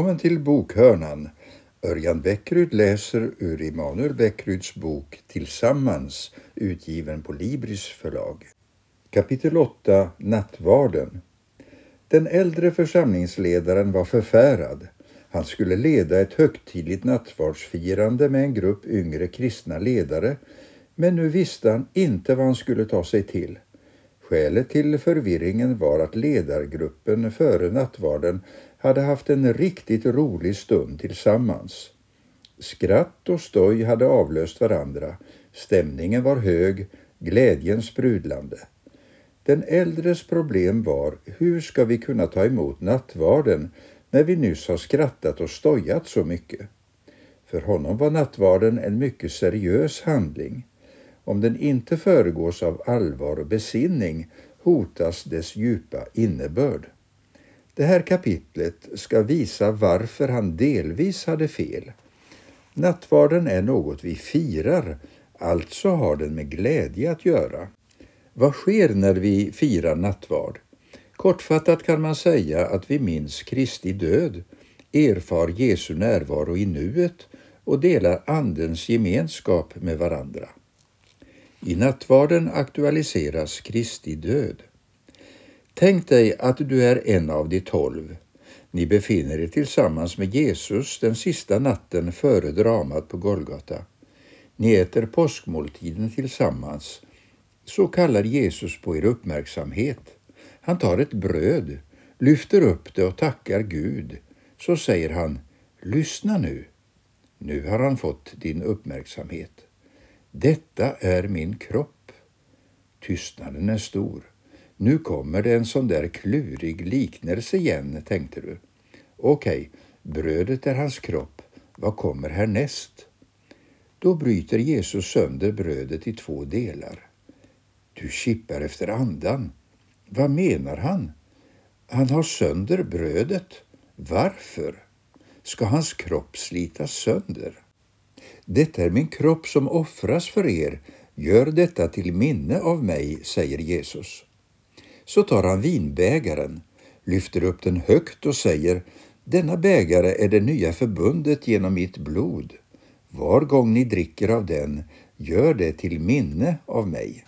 Välkommen till Bokhörnan. Örjan Bäckryd läser ur Immanuel Bäckryds bok Tillsammans, utgiven på Libris förlag. Kapitel 8 Nattvarden Den äldre församlingsledaren var förfärad. Han skulle leda ett högtidligt nattvardsfirande med en grupp yngre kristna ledare, men nu visste han inte vad han skulle ta sig till. Skälet till förvirringen var att ledargruppen före nattvarden hade haft en riktigt rolig stund tillsammans. Skratt och stoj hade avlöst varandra. Stämningen var hög, glädjen sprudlande. Den äldres problem var hur ska vi kunna ta emot nattvarden när vi nyss har skrattat och stojat så mycket? För honom var nattvarden en mycket seriös handling. Om den inte föregås av allvar och besinning hotas dess djupa innebörd. Det här kapitlet ska visa varför han delvis hade fel. Nattvarden är något vi firar, alltså har den med glädje att göra. Vad sker när vi firar nattvard? Kortfattat kan man säga att vi minns Kristi död, erfar Jesu närvaro i nuet och delar Andens gemenskap med varandra. I nattvarden aktualiseras Kristi död. Tänk dig att du är en av de tolv. Ni befinner er tillsammans med Jesus den sista natten före dramat på Golgata. Ni äter påskmåltiden tillsammans. Så kallar Jesus på er uppmärksamhet. Han tar ett bröd, lyfter upp det och tackar Gud. Så säger han, lyssna nu. Nu har han fått din uppmärksamhet. Detta är min kropp. Tystnaden är stor. Nu kommer det en sån där klurig liknelse igen, tänkte du. Okej, brödet är hans kropp. Vad kommer härnäst? Då bryter Jesus sönder brödet i två delar. Du kippar efter andan. Vad menar han? Han har sönder brödet. Varför? Ska hans kropp slitas sönder? Detta är min kropp som offras för er. Gör detta till minne av mig, säger Jesus. Så tar han vinbägaren, lyfter upp den högt och säger Denna bägare är det nya förbundet genom mitt blod. Var gång ni dricker av den, gör det till minne av mig.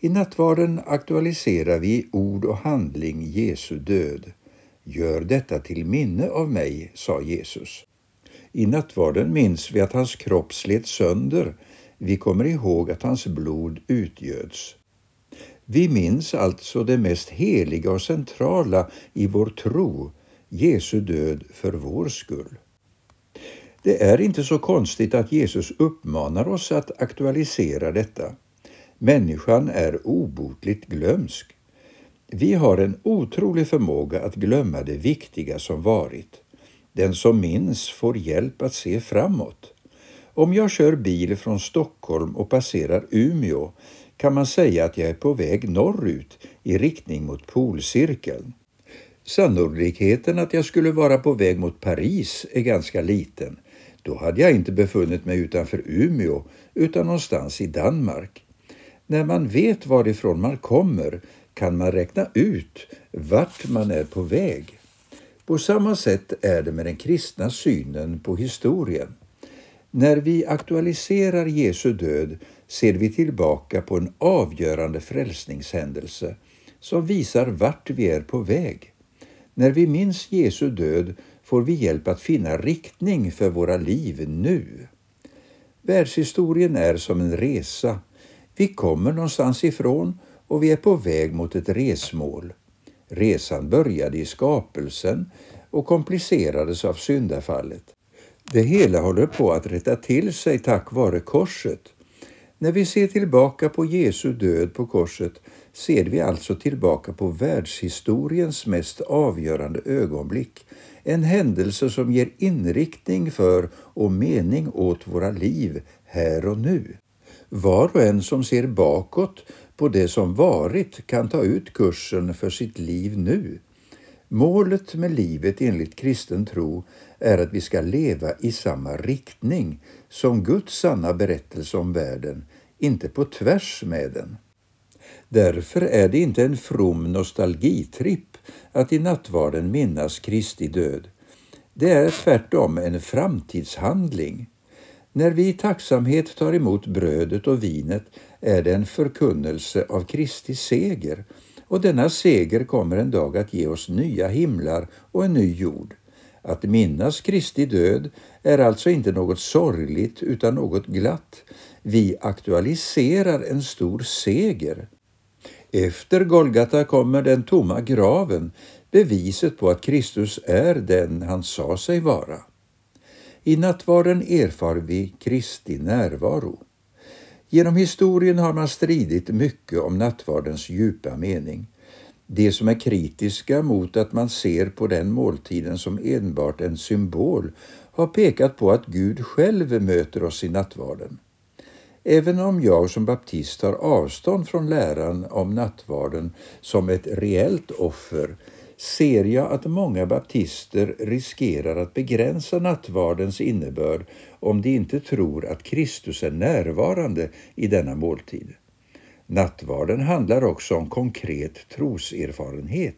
I nattvarden aktualiserar vi i ord och handling Jesu död. Gör detta till minne av mig, sa Jesus. I nattvarden minns vi att hans kropp slet sönder. Vi kommer ihåg att hans blod utgöds. Vi minns alltså det mest heliga och centrala i vår tro, Jesu död för vår skull. Det är inte så konstigt att Jesus uppmanar oss att aktualisera detta. Människan är obotligt glömsk. Vi har en otrolig förmåga att glömma det viktiga som varit. Den som minns får hjälp att se framåt. Om jag kör bil från Stockholm och passerar Umeå kan man säga att jag är på väg norrut i riktning mot polcirkeln. Sannolikheten att jag skulle vara på väg mot Paris är ganska liten. Då hade jag inte befunnit mig utanför Umeå utan någonstans i Danmark. När man vet varifrån man kommer kan man räkna ut vart man är på väg. På samma sätt är det med den kristna synen på historien. När vi aktualiserar Jesu död ser vi tillbaka på en avgörande frälsningshändelse som visar vart vi är på väg. När vi minns Jesu död får vi hjälp att finna riktning för våra liv nu. Världshistorien är som en resa. Vi kommer någonstans ifrån och vi är på väg mot ett resmål. Resan började i skapelsen och komplicerades av syndafallet. Det hela håller på att rätta till sig tack vare korset. När vi ser tillbaka på Jesu död på korset ser vi alltså tillbaka på världshistoriens mest avgörande ögonblick. En händelse som ger inriktning för och mening åt våra liv här och nu. Var och en som ser bakåt på det som varit kan ta ut kursen för sitt liv nu. Målet med livet enligt kristen tro är att vi ska leva i samma riktning som Guds sanna berättelse om världen, inte på tvärs med den. Därför är det inte en from nostalgitripp att i nattvarden minnas Kristi död. Det är tvärtom en framtidshandling. När vi i tacksamhet tar emot brödet och vinet är det en förkunnelse av Kristi seger och denna seger kommer en dag att ge oss nya himlar och en ny jord. Att minnas Kristi död är alltså inte något sorgligt utan något glatt. Vi aktualiserar en stor seger. Efter Golgata kommer den tomma graven, beviset på att Kristus är den han sa sig vara. I nattvarden erfar vi Kristi närvaro. Genom historien har man stridit mycket om nattvardens djupa mening. De som är kritiska mot att man ser på den måltiden som enbart en symbol har pekat på att Gud själv möter oss i nattvarden. Även om jag som baptist tar avstånd från läran om nattvarden som ett reellt offer ser jag att många baptister riskerar att begränsa nattvardens innebörd om de inte tror att Kristus är närvarande i denna måltid. Nattvarden handlar också om konkret troserfarenhet.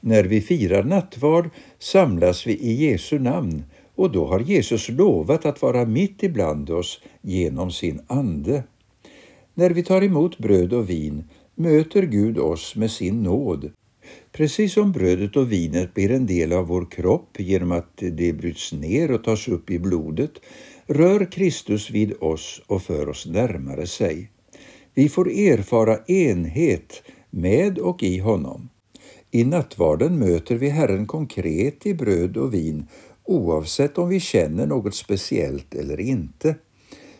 När vi firar nattvard samlas vi i Jesu namn och då har Jesus lovat att vara mitt ibland oss genom sin ande. När vi tar emot bröd och vin möter Gud oss med sin nåd. Precis som brödet och vinet blir en del av vår kropp genom att det bryts ner och tas upp i blodet, rör Kristus vid oss och för oss närmare sig. Vi får erfara enhet med och i honom. I nattvarden möter vi Herren konkret i bröd och vin oavsett om vi känner något speciellt eller inte.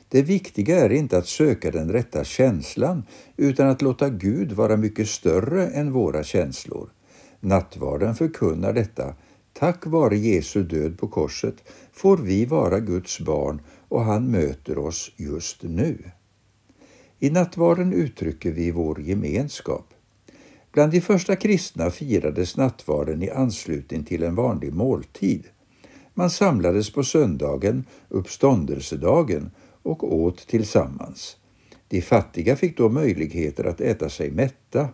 Det viktiga är inte att söka den rätta känslan utan att låta Gud vara mycket större än våra känslor. Nattvarden förkunnar detta. Tack vare Jesu död på korset får vi vara Guds barn och han möter oss just nu. I nattvarden uttrycker vi vår gemenskap. Bland de första kristna firades nattvarden i anslutning till en vanlig måltid. Man samlades på söndagen, uppståndelsedagen, och åt tillsammans. De fattiga fick då möjligheter att äta sig mätta.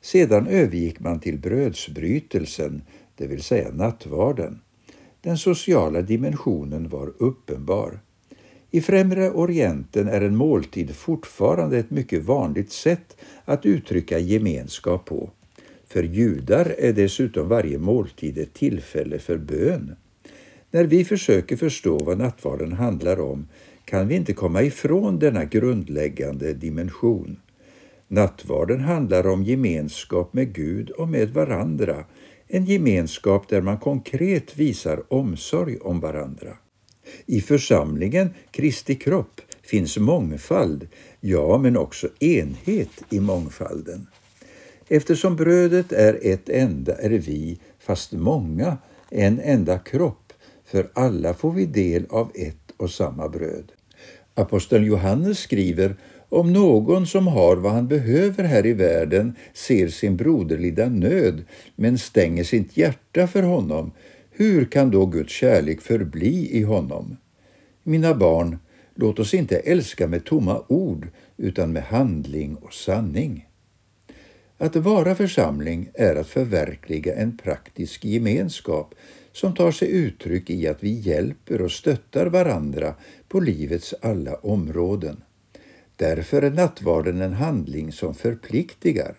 Sedan övergick man till brödsbrytelsen, det vill säga nattvarden. Den sociala dimensionen var uppenbar. I Främre Orienten är en måltid fortfarande ett mycket vanligt sätt att uttrycka gemenskap på. För judar är dessutom varje måltid ett tillfälle för bön. När vi försöker förstå vad nattvarden handlar om kan vi inte komma ifrån denna grundläggande dimension. Nattvarden handlar om gemenskap med Gud och med varandra, en gemenskap där man konkret visar omsorg om varandra. I församlingen, Kristi kropp, finns mångfald, ja, men också enhet i mångfalden. Eftersom brödet är ett enda är vi, fast många, en enda kropp, för alla får vi del av ett och samma bröd. Aposteln Johannes skriver om någon som har vad han behöver här i världen ser sin broder lida nöd men stänger sitt hjärta för honom, hur kan då Guds kärlek förbli i honom? Mina barn, låt oss inte älska med tomma ord utan med handling och sanning. Att vara församling är att förverkliga en praktisk gemenskap som tar sig uttryck i att vi hjälper och stöttar varandra på livets alla områden. Därför är nattvarden en handling som förpliktigar.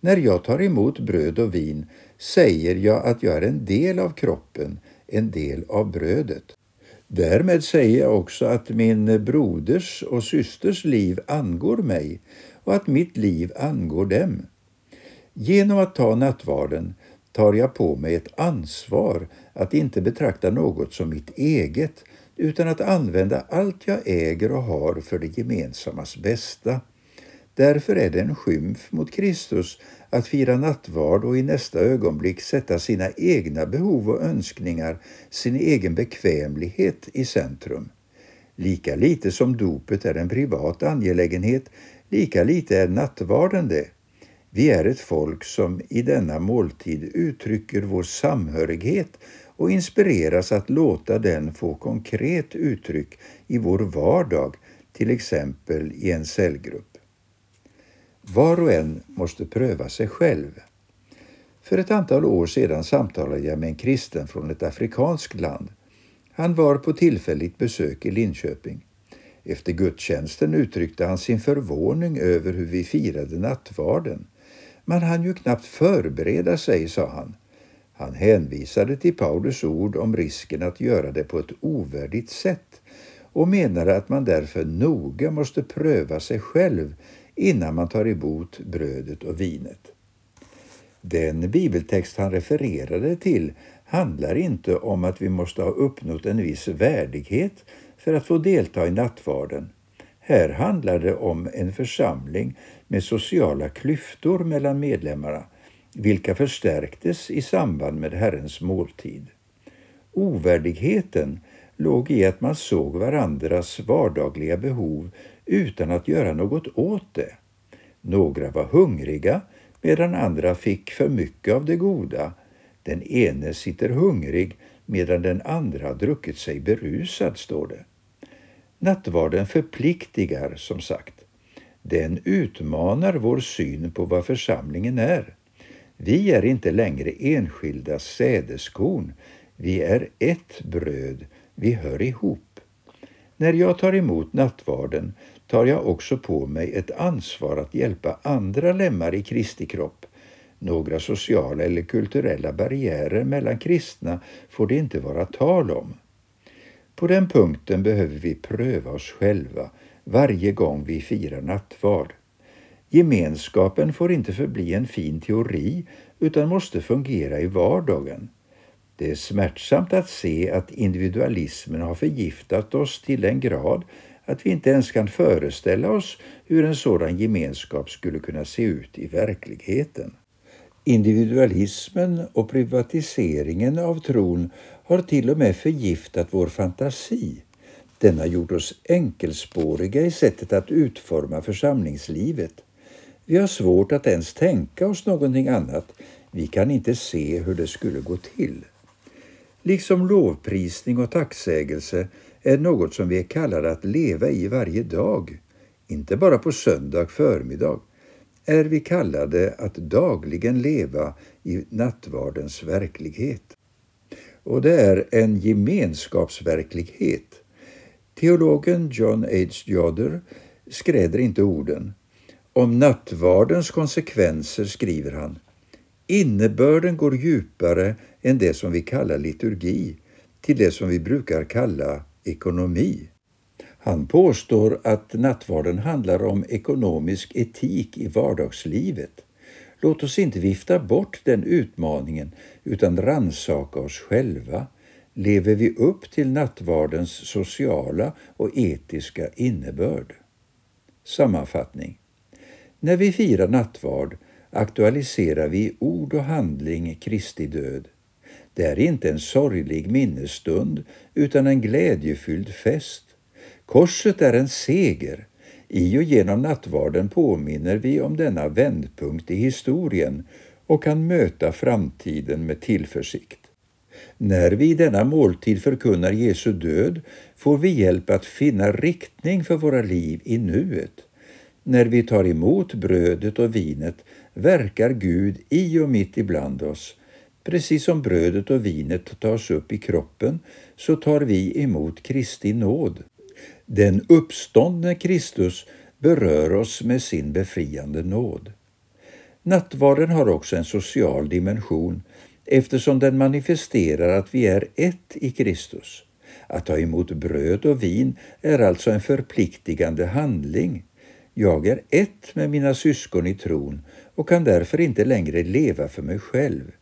När jag tar emot bröd och vin säger jag att jag är en del av kroppen, en del av brödet. Därmed säger jag också att min broders och systers liv angår mig och att mitt liv angår dem. Genom att ta nattvarden tar jag på mig ett ansvar att inte betrakta något som mitt eget utan att använda allt jag äger och har för det gemensammas bästa. Därför är det en skymf mot Kristus att fira nattvard och i nästa ögonblick sätta sina egna behov och önskningar, sin egen bekvämlighet i centrum. Lika lite som dopet är en privat angelägenhet, lika lite är nattvarden det. Vi är ett folk som i denna måltid uttrycker vår samhörighet och inspireras att låta den få konkret uttryck i vår vardag, till exempel i en cellgrupp. Var och en måste pröva sig själv. För ett antal år sedan samtalade jag med en kristen från ett afrikanskt land. Han var på tillfälligt besök i Linköping. Efter gudstjänsten uttryckte han sin förvåning över hur vi firade nattvarden. Man hann ju knappt förbereda sig, sa han. Han hänvisade till Paulus ord om risken att göra det på ett ovärdigt sätt och menade att man därför noga måste pröva sig själv innan man tar emot brödet och vinet. Den bibeltext han refererade till handlar inte om att vi måste ha uppnått en viss värdighet för att få delta i nattvarden. Här handlar det om en församling med sociala klyftor mellan medlemmarna, vilka förstärktes i samband med Herrens måltid. Ovärdigheten låg i att man såg varandras vardagliga behov utan att göra något åt det. Några var hungriga medan andra fick för mycket av det goda. Den ene sitter hungrig medan den andra druckit sig berusad, står det. Nattvarden förpliktigar, som sagt. Den utmanar vår syn på vad församlingen är. Vi är inte längre enskilda sädeskorn. Vi är ett bröd. Vi hör ihop. När jag tar emot nattvarden tar jag också på mig ett ansvar att hjälpa andra lemmar i Kristi kropp. Några sociala eller kulturella barriärer mellan kristna får det inte vara tal om. På den punkten behöver vi pröva oss själva varje gång vi firar nattvard. Gemenskapen får inte förbli en fin teori utan måste fungera i vardagen. Det är smärtsamt att se att individualismen har förgiftat oss till den grad att vi inte ens kan föreställa oss hur en sådan gemenskap skulle kunna se ut i verkligheten. Individualismen och privatiseringen av tron har till och med förgiftat vår fantasi. Den har gjort oss enkelspåriga i sättet att utforma församlingslivet. Vi har svårt att ens tänka oss någonting annat. Vi kan inte se hur det skulle gå till. Liksom lovprisning och tacksägelse är något som vi är kallade att leva i varje dag, inte bara på söndag förmiddag, är vi kallade att dagligen leva i nattvardens verklighet. Och det är en gemenskapsverklighet. Teologen John H. Jodder skräder inte orden. Om nattvardens konsekvenser skriver han Innebörden går djupare än det som vi kallar liturgi till det som vi brukar kalla ekonomi. Han påstår att nattvarden handlar om ekonomisk etik i vardagslivet. Låt oss inte vifta bort den utmaningen utan ransaka oss själva. Lever vi upp till nattvardens sociala och etiska innebörd? Sammanfattning. När vi firar nattvard aktualiserar vi i ord och handling Kristi död. Det är inte en sorglig minnesstund utan en glädjefylld fest. Korset är en seger. I och genom nattvarden påminner vi om denna vändpunkt i historien och kan möta framtiden med tillförsikt. När vi i denna måltid förkunnar Jesu död får vi hjälp att finna riktning för våra liv i nuet. När vi tar emot brödet och vinet verkar Gud i och mitt ibland oss Precis som brödet och vinet tas upp i kroppen så tar vi emot Kristi nåd. Den uppståndne Kristus berör oss med sin befriande nåd. Nattvarden har också en social dimension eftersom den manifesterar att vi är ett i Kristus. Att ta emot bröd och vin är alltså en förpliktigande handling. Jag är ett med mina syskon i tron och kan därför inte längre leva för mig själv.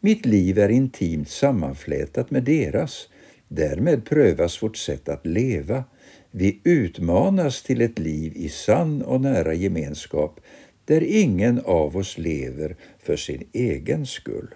Mitt liv är intimt sammanflätat med deras. Därmed prövas vårt sätt att leva. Vi utmanas till ett liv i sann och nära gemenskap där ingen av oss lever för sin egen skull.